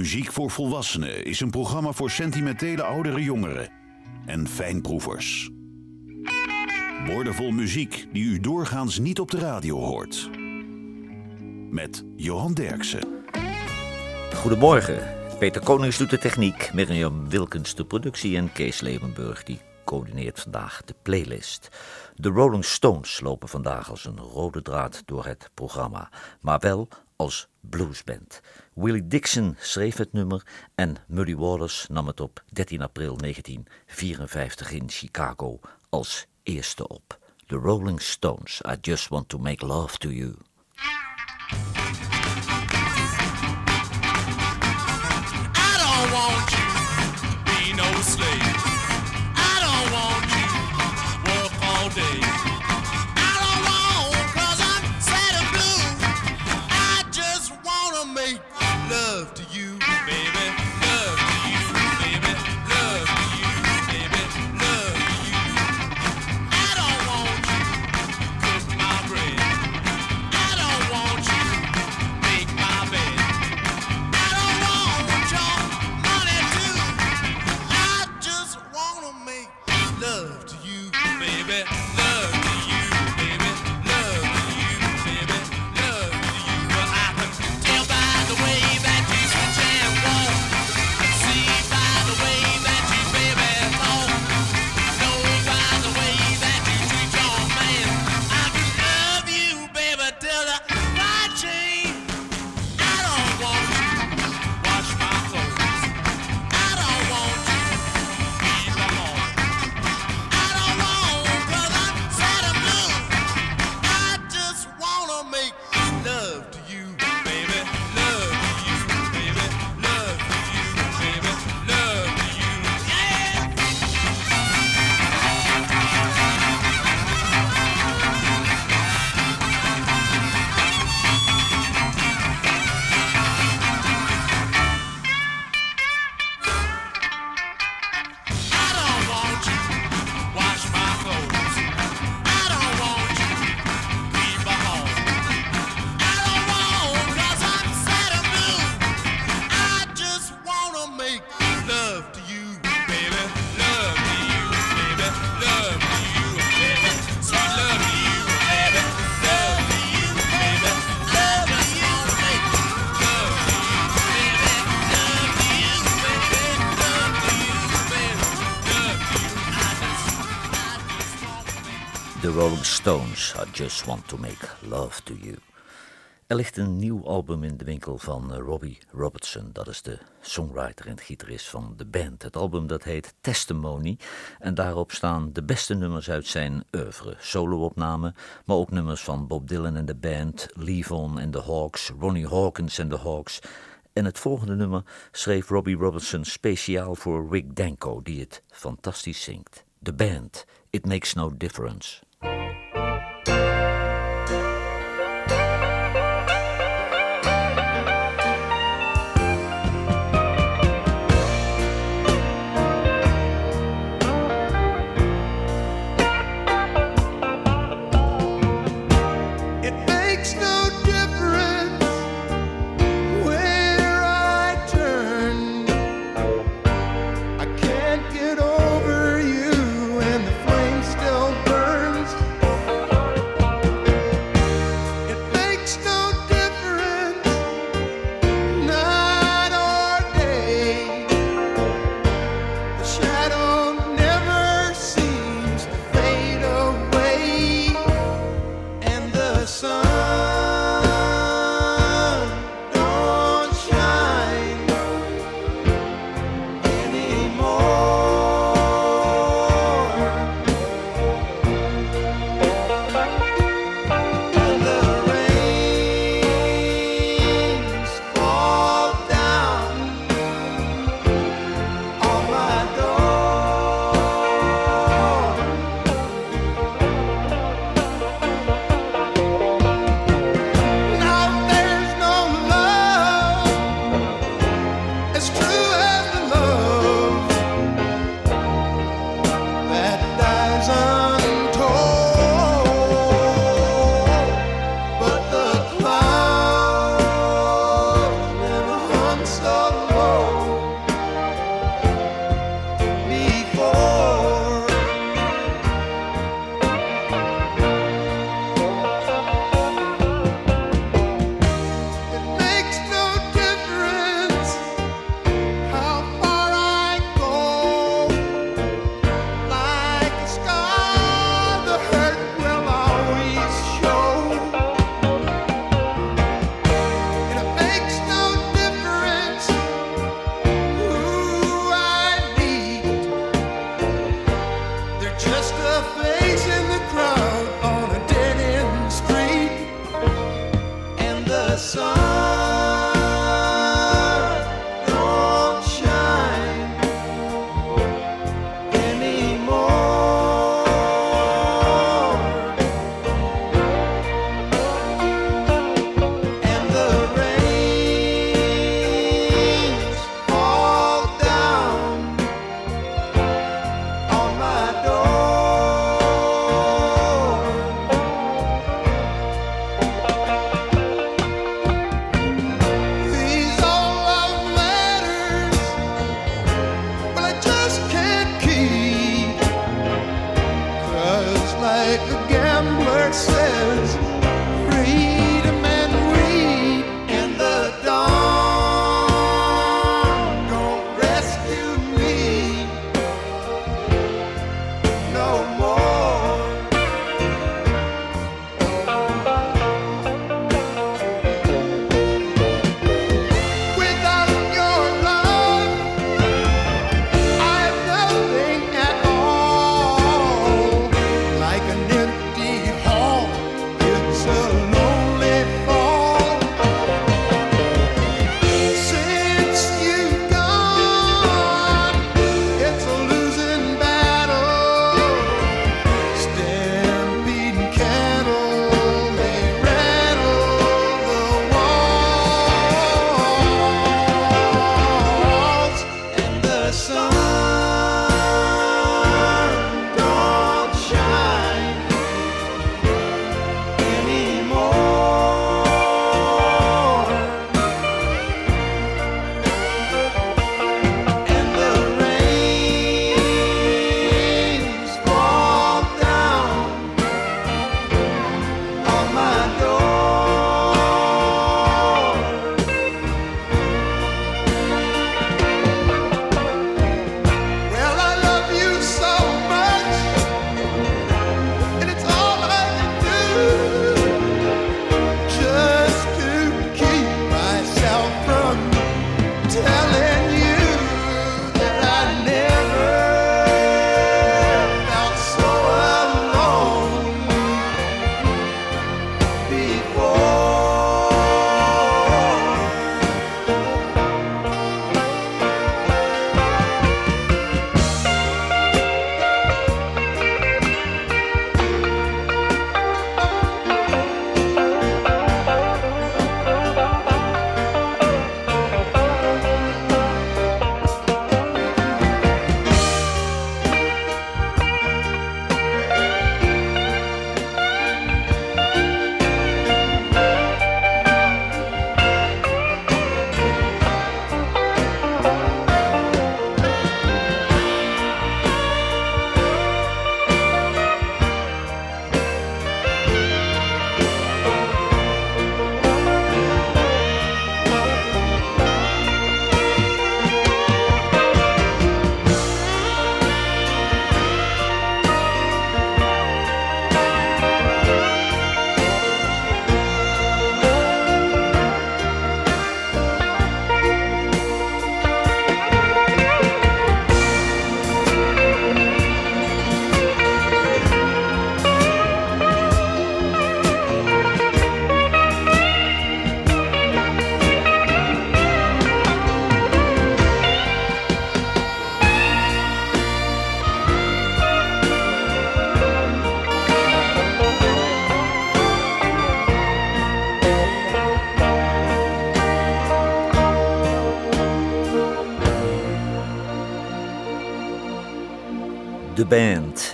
Muziek voor Volwassenen is een programma voor sentimentele oudere jongeren en fijnproevers. Woordenvol muziek die u doorgaans niet op de radio hoort. Met Johan Derksen. Goedemorgen. Peter Konings doet de techniek, Mirjam Wilkens de productie en Kees Levenburg die coördineert vandaag de playlist. De Rolling Stones lopen vandaag als een rode draad door het programma, maar wel als bluesband. Willie Dixon schreef het nummer en Muddy Waters nam het op 13 april 1954 in Chicago als eerste op. The Rolling Stones, I Just Want to Make Love to You. I don't want you be no slave. Stones, I Just Want to Make Love to You. Er ligt een nieuw album in de winkel van eh, Robbie Robertson. Dat is de songwriter en gitarist van de band. Het album dat heet Testimony. En daarop staan de beste nummers uit zijn oeuvre. Solo-opnamen, maar ook nummers van Bob Dylan en de band, Levon en de Hawks, Ronnie Hawkins en de Hawks. En het volgende nummer schreef Robbie Robertson speciaal voor Rick Danko, die het fantastisch zingt. De band, It Makes No Difference.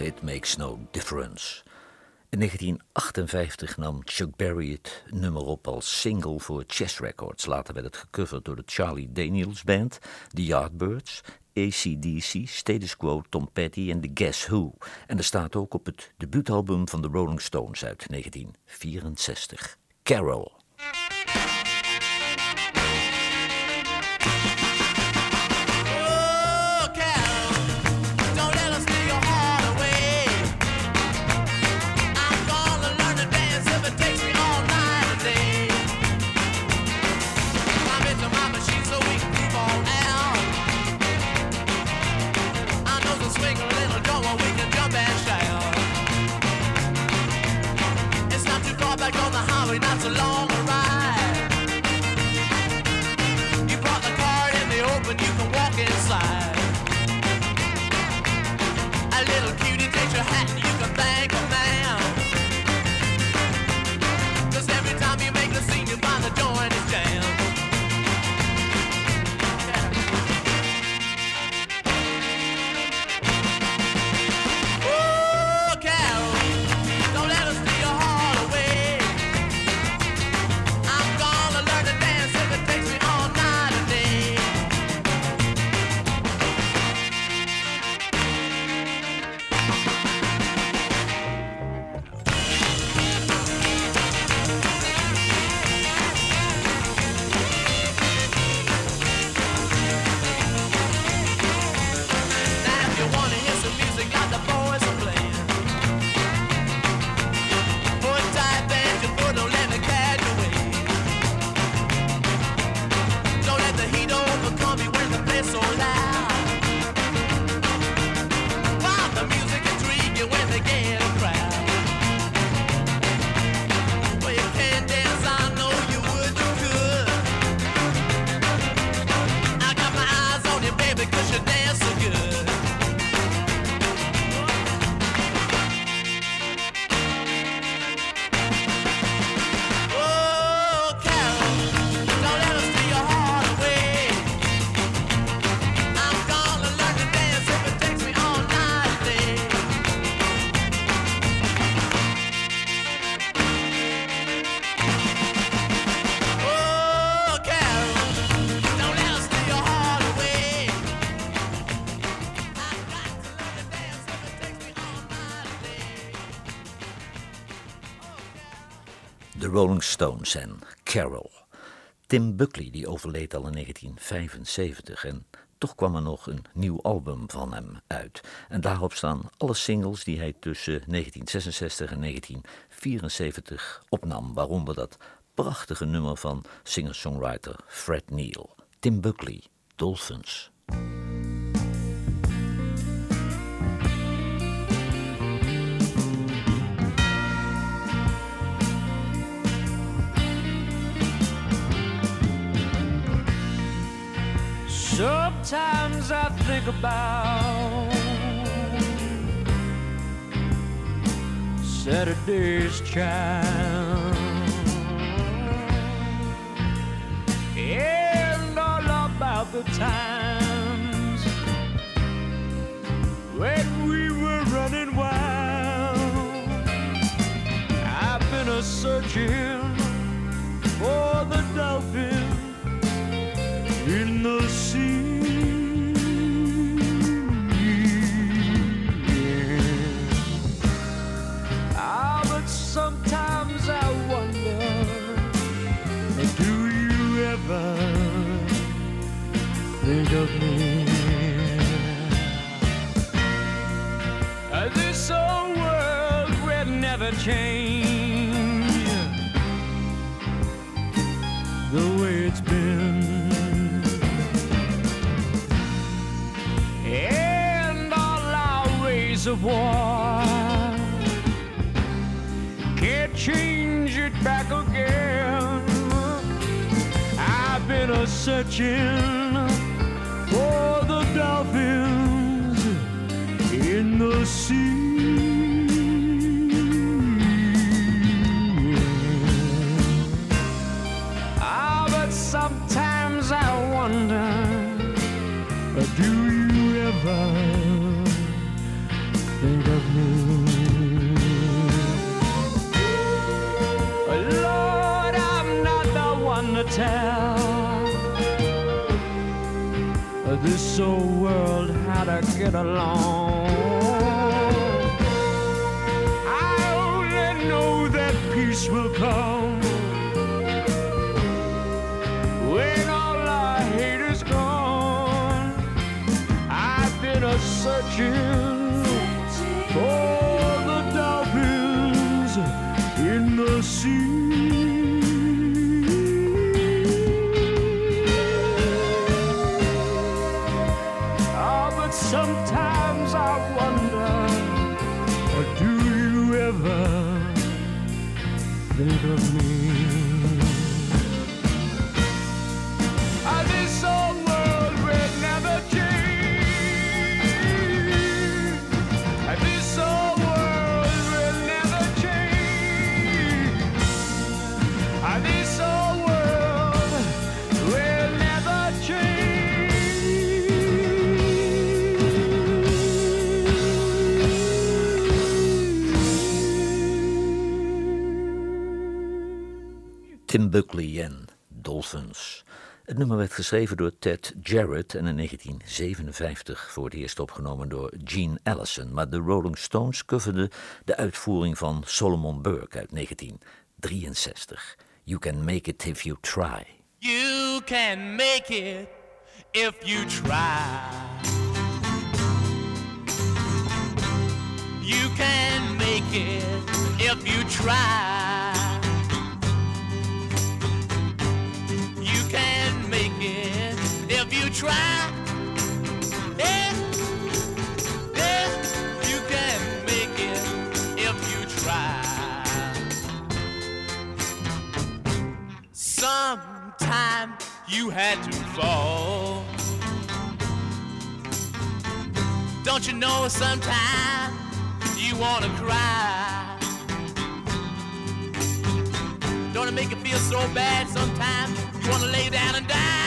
It makes no difference. In 1958 nam Chuck Berry het nummer op als single voor Chess Records. Later werd het gecoverd door de Charlie Daniels Band, The Yardbirds, ACDC, Status Quo, Tom Petty en The Guess Who. En er staat ook op het debuutalbum van de Rolling Stones uit 1964, Carol. Rolling Stones en Carol. Tim Buckley die overleed al in 1975 en toch kwam er nog een nieuw album van hem uit. En daarop staan alle singles die hij tussen 1966 en 1974 opnam, waaronder dat prachtige nummer van singer-songwriter Fred Neil. Tim Buckley, Dolphins. Sometimes I think about Saturday's child and all about the times when we were running wild. I've been a searching for the dolphin in the change the way it's been. and all our ways of war can't change it back again. I've been a searching old world how to get along. I only know that peace will come when all our hate is gone. I've been a searching for the dolphins in the sea. Tim Buckley en Dolphins. Het nummer werd geschreven door Ted Jarrett en in 1957 voor het eerst opgenomen door Gene Allison. Maar de Rolling Stones coverden de uitvoering van Solomon Burke uit 1963. You can make it if you try. You can make it if you try. You can make it if you try. Try. You can make it if you try. Sometime you had to fall. Don't you know sometimes you wanna cry? Don't it make you feel so bad sometimes you wanna lay down and die?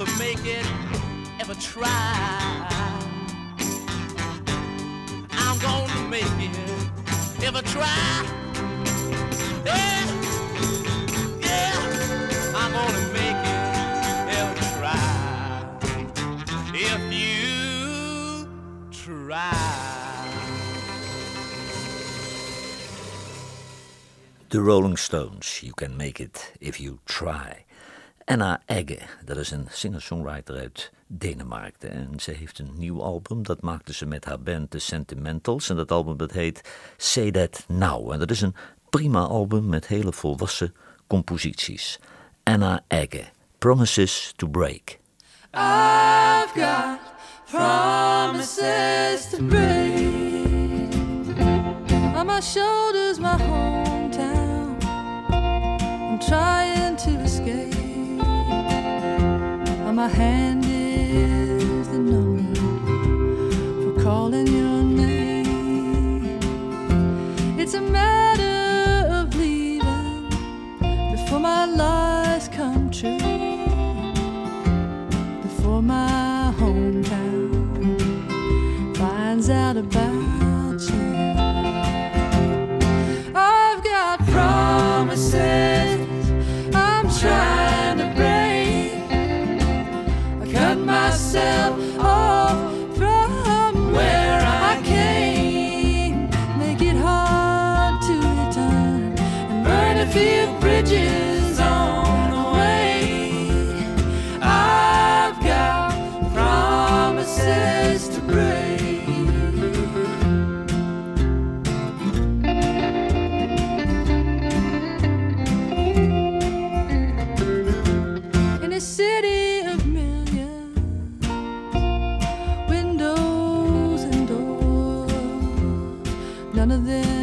Ever make it, ever try. I'm gonna make it, ever try. Yeah, yeah, I'm gonna make it, ever try. If you try. The Rolling Stones, You Can Make It If You Try. Anna Egge, dat is een singer-songwriter uit Denemarken. En ze heeft een nieuw album, dat maakte ze met haar band The Sentimentals. En dat album dat heet Say That Now. En dat is een prima album met hele volwassen composities. Anna Egge, Promises to Break. I've got promises to break. On my shoulders, my hometown. I'm trying to escape. My hand is the number for calling your name. It's a matter of leaving before my lies come true myself of them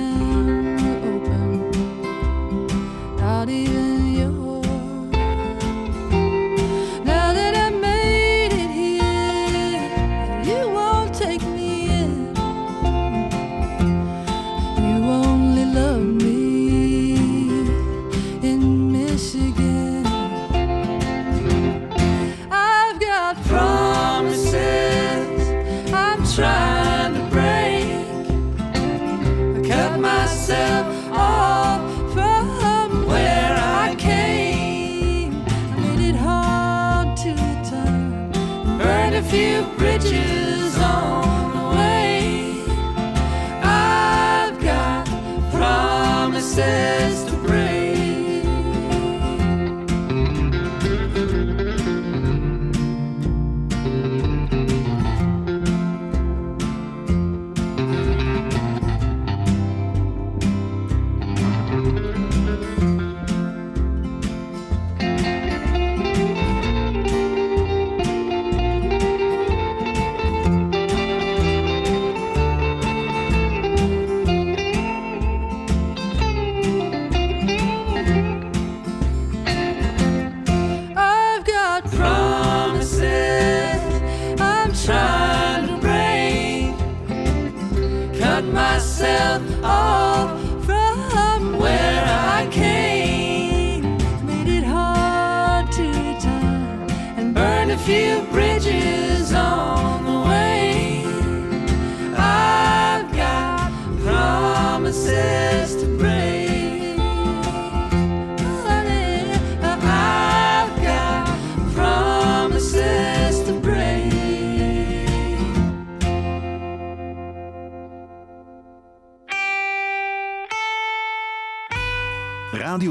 myself off from where I came. Made it hard to return and burned a few bridges on the way. I've got promises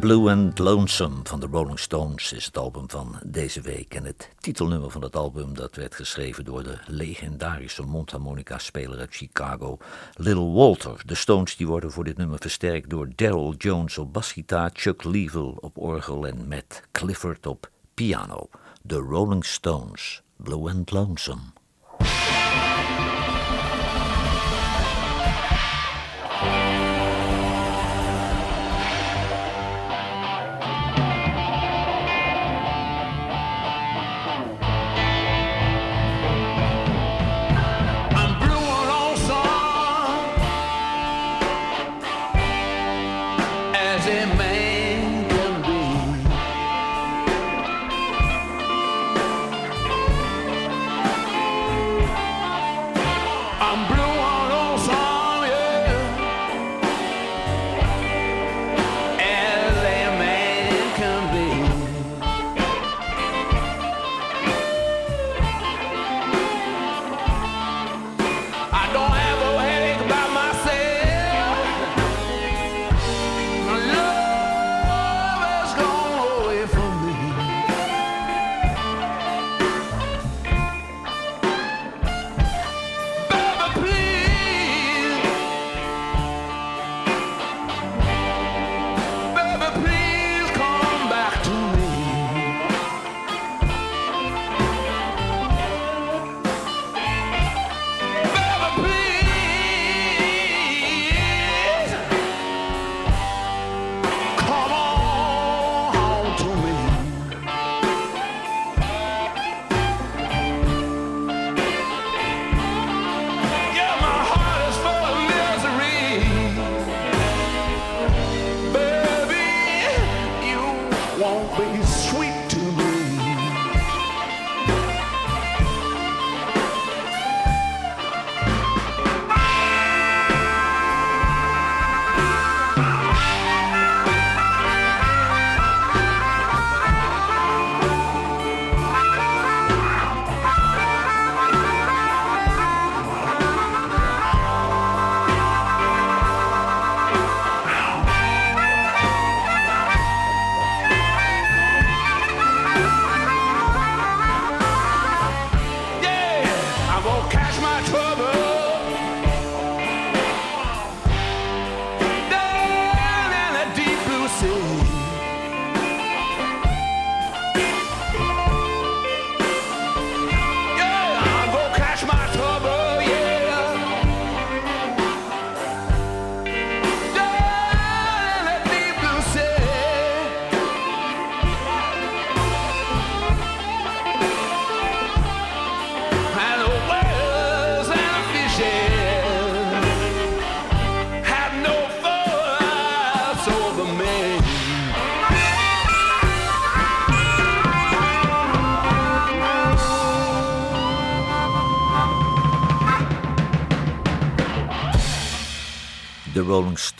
Blue and Lonesome van de Rolling Stones is het album van deze week. En het titelnummer van het album dat werd geschreven door de legendarische mondharmonica-speler uit Chicago, Little Walter. De Stones die worden voor dit nummer versterkt door Daryl Jones op basgitaar, Chuck Leavell op orgel en Matt Clifford op piano. De Rolling Stones, Blue and Lonesome.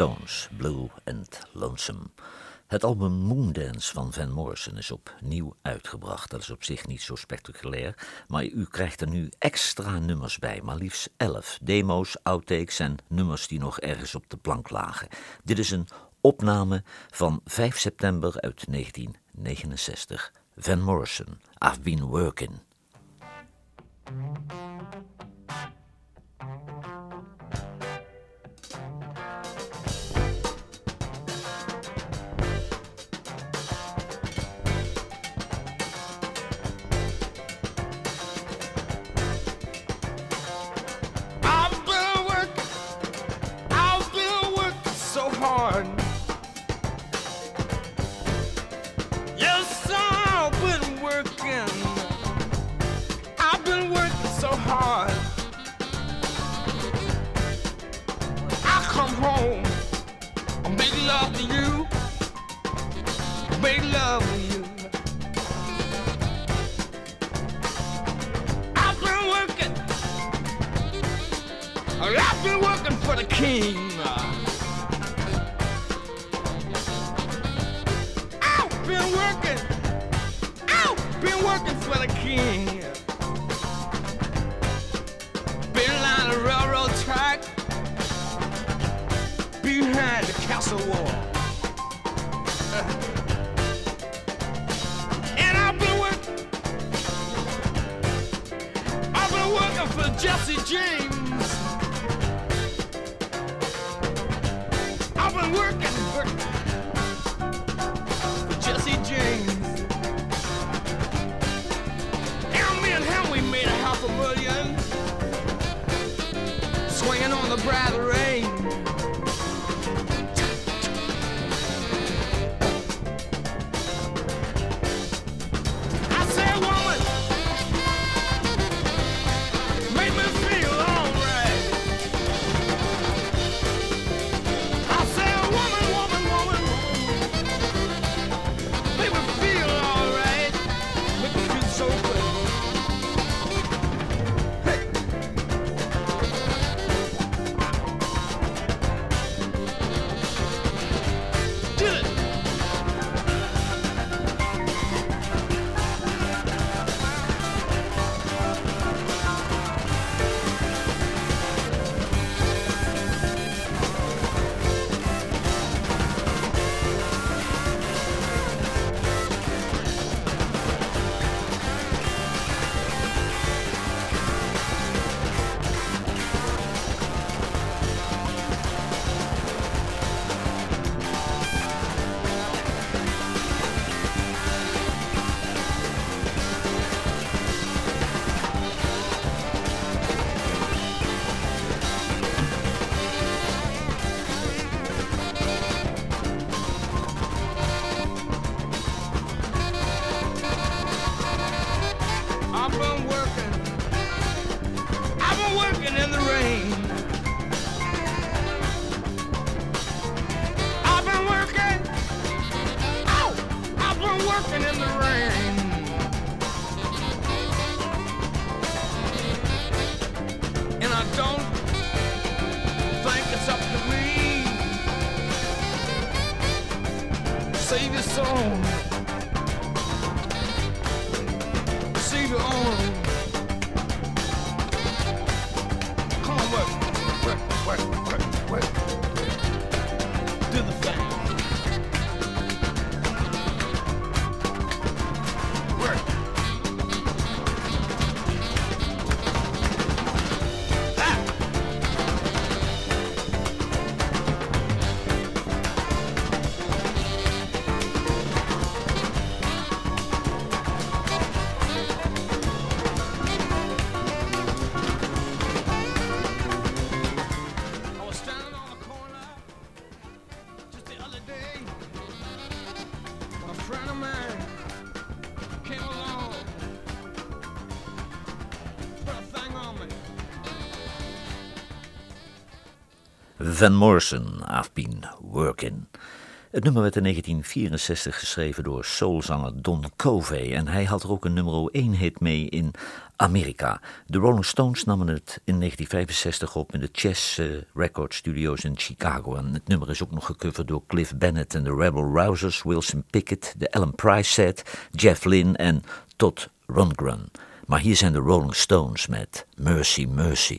Stones, Blue and Lonesome. Het album Moondance van Van Morrison is opnieuw uitgebracht. Dat is op zich niet zo spectaculair, maar u krijgt er nu extra nummers bij, maar liefst 11 demo's, outtakes en nummers die nog ergens op de plank lagen. Dit is een opname van 5 september uit 1969. Van Morrison, I've been working. And I don't think it's up to me. Save your soul. Van Morrison, I've been working. Het nummer werd in 1964 geschreven door soulzanger Don Covey en hij had er ook een nummer 1 hit mee in Amerika. De Rolling Stones namen het in 1965 op in de Chess eh, Record Studios in Chicago en het nummer is ook nog gecoverd door Cliff Bennett en de Rebel Rousers, Wilson Pickett, de Ellen Price Set, Jeff Lynne en Todd Rundgren. Maar hier zijn de Rolling Stones met Mercy Mercy.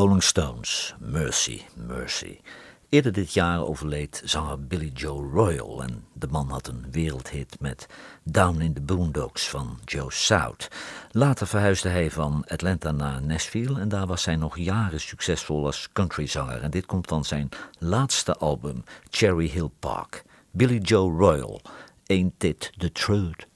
Rolling Stones, Mercy, Mercy. Eerder dit jaar overleed zanger Billy Joe Royal en de man had een wereldhit met Down in the Boondocks van Joe South. Later verhuisde hij van Atlanta naar Nashville en daar was hij nog jaren succesvol als countryzanger. En dit komt van zijn laatste album, Cherry Hill Park. Billy Joe Royal, Ain't It the Truth?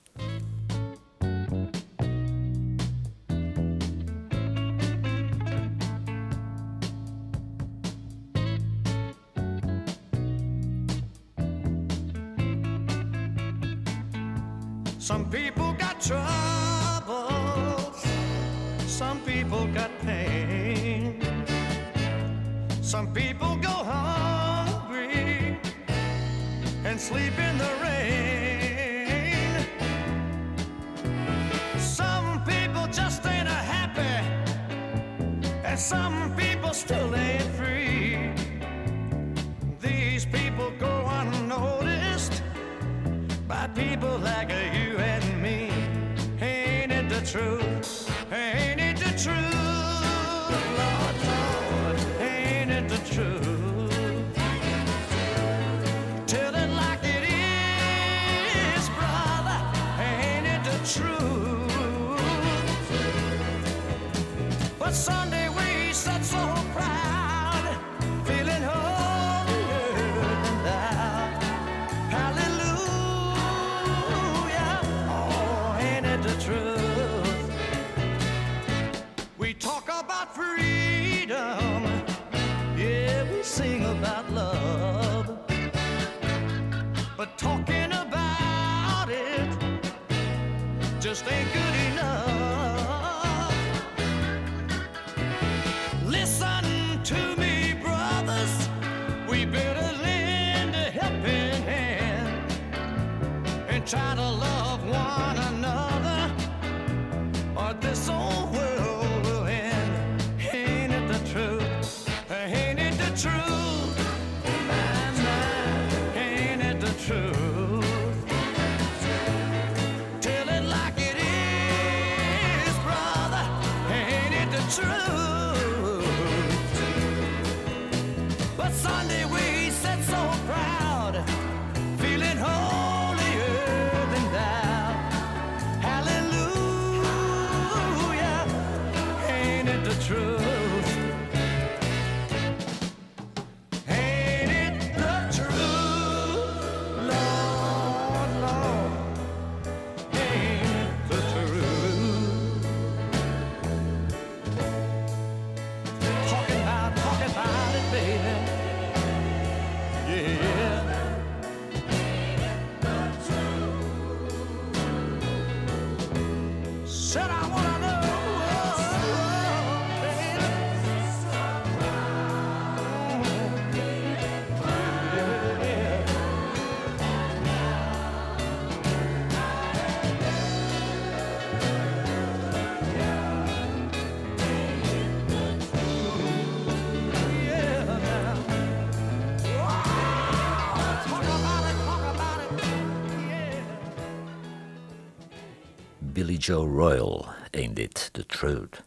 Joe Royal ain't dit, The Truth.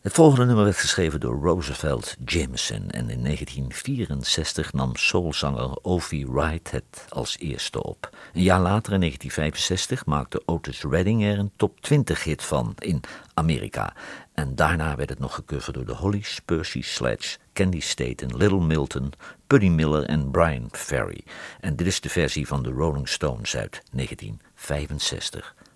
Het volgende nummer werd geschreven door Roosevelt Jameson en in 1964 nam soulzanger Ovie Wright het als eerste op. Een jaar later, in 1965, maakte Otis Redding er een top 20 hit van in Amerika. En daarna werd het nog gecoverd door de Hollies, Percy Sledge, Candy Staten, Little Milton, Buddy Miller en Brian Ferry. En dit is de versie van de Rolling Stones uit 1965.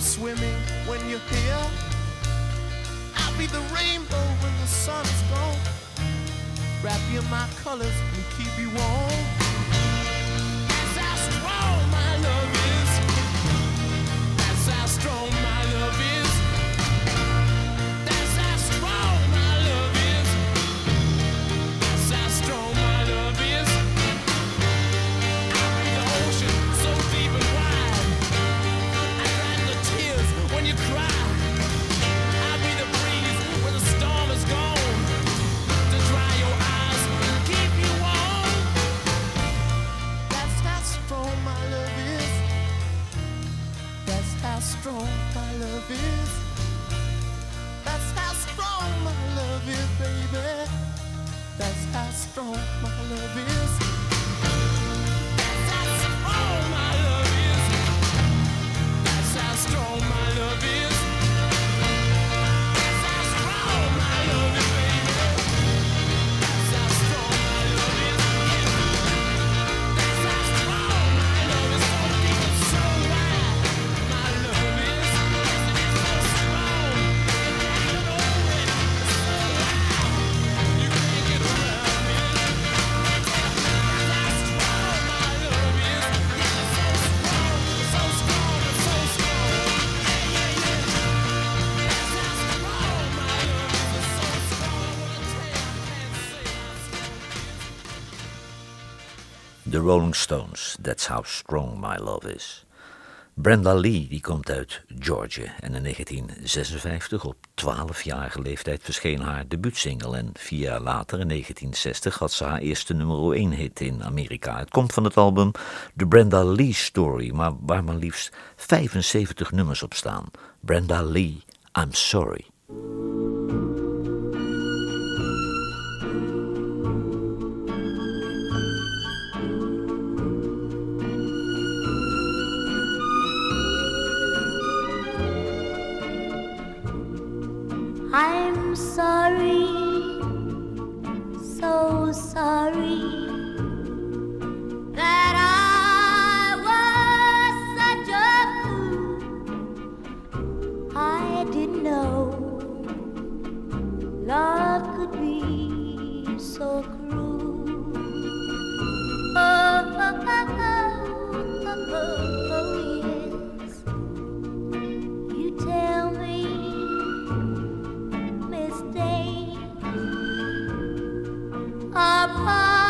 swimming when you're here. I'll be the rainbow when the sun is gone. Wrap you in my colors and keep you warm. is. That's how strong my love is, baby. That's how strong my love is. The Rolling Stones, That's How Strong My Love Is. Brenda Lee die komt uit Georgia en in 1956 op 12-jarige leeftijd verscheen haar debuutsingle en vier jaar later in 1960 had ze haar eerste nummer 1 hit in Amerika. Het komt van het album The Brenda Lee Story, maar waar maar liefst 75 nummers op staan. Brenda Lee, I'm Sorry. I'm sorry, so sorry that I was such a fool. I didn't know love could be so cruel. Oh, oh, oh, oh, oh, oh, apart.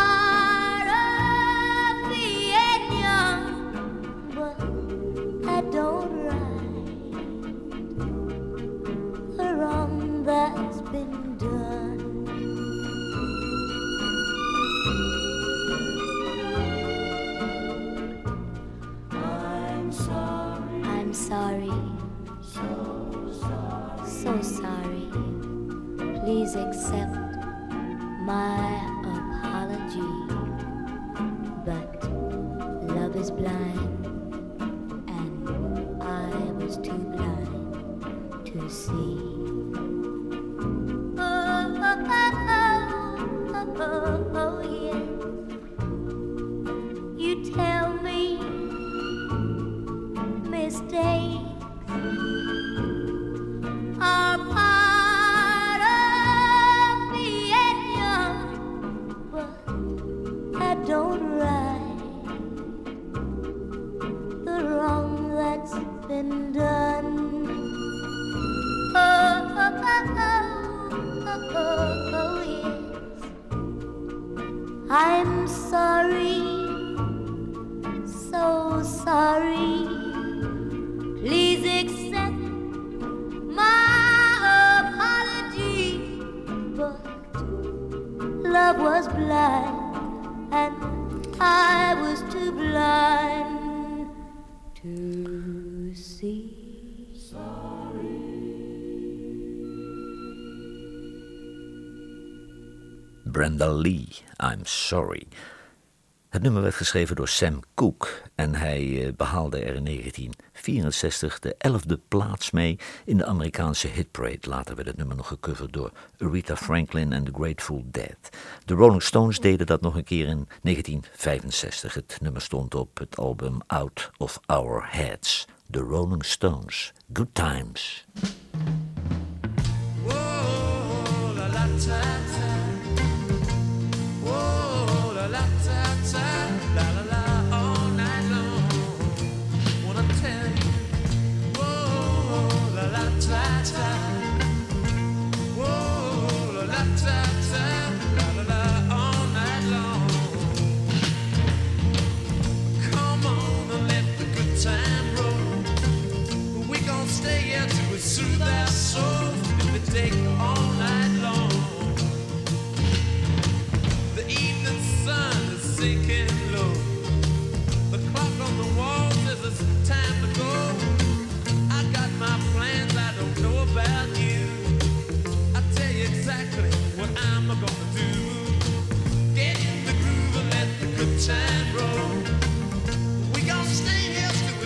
Brenda Lee, I'm Sorry. Het nummer werd geschreven door Sam Cooke en hij eh, behaalde er in 1964 de 11e plaats mee in de Amerikaanse hitparade. Later werd het nummer nog gecoverd door Aretha Franklin en The Grateful Dead. De Rolling Stones deden dat nog een keer in 1965. Het nummer stond op het album Out of Our Heads. The Rolling Stones, Good Times.